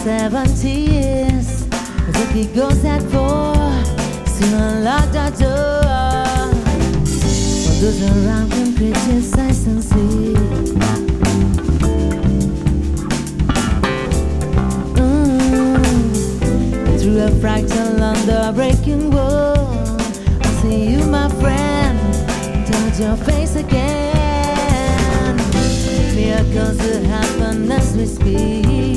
for 70 years. The cookie goes at four, still unlocked our door. For those around can criticize and see. Mm. Through a fractal under a breaking wall, I see you, my friend. Turn your face again. Miracles will happen as we speak.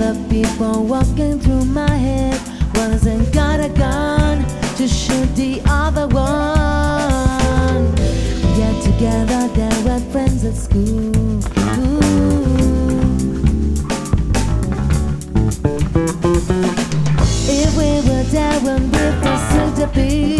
Other people walking through my head. One hasn't got a gun to shoot the other one. Yet together they were friends at school. If we were there when we pursued the bill,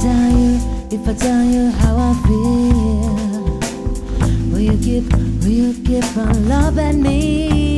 tell you, if I tell you how I feel, will you keep, will you keep on loving me?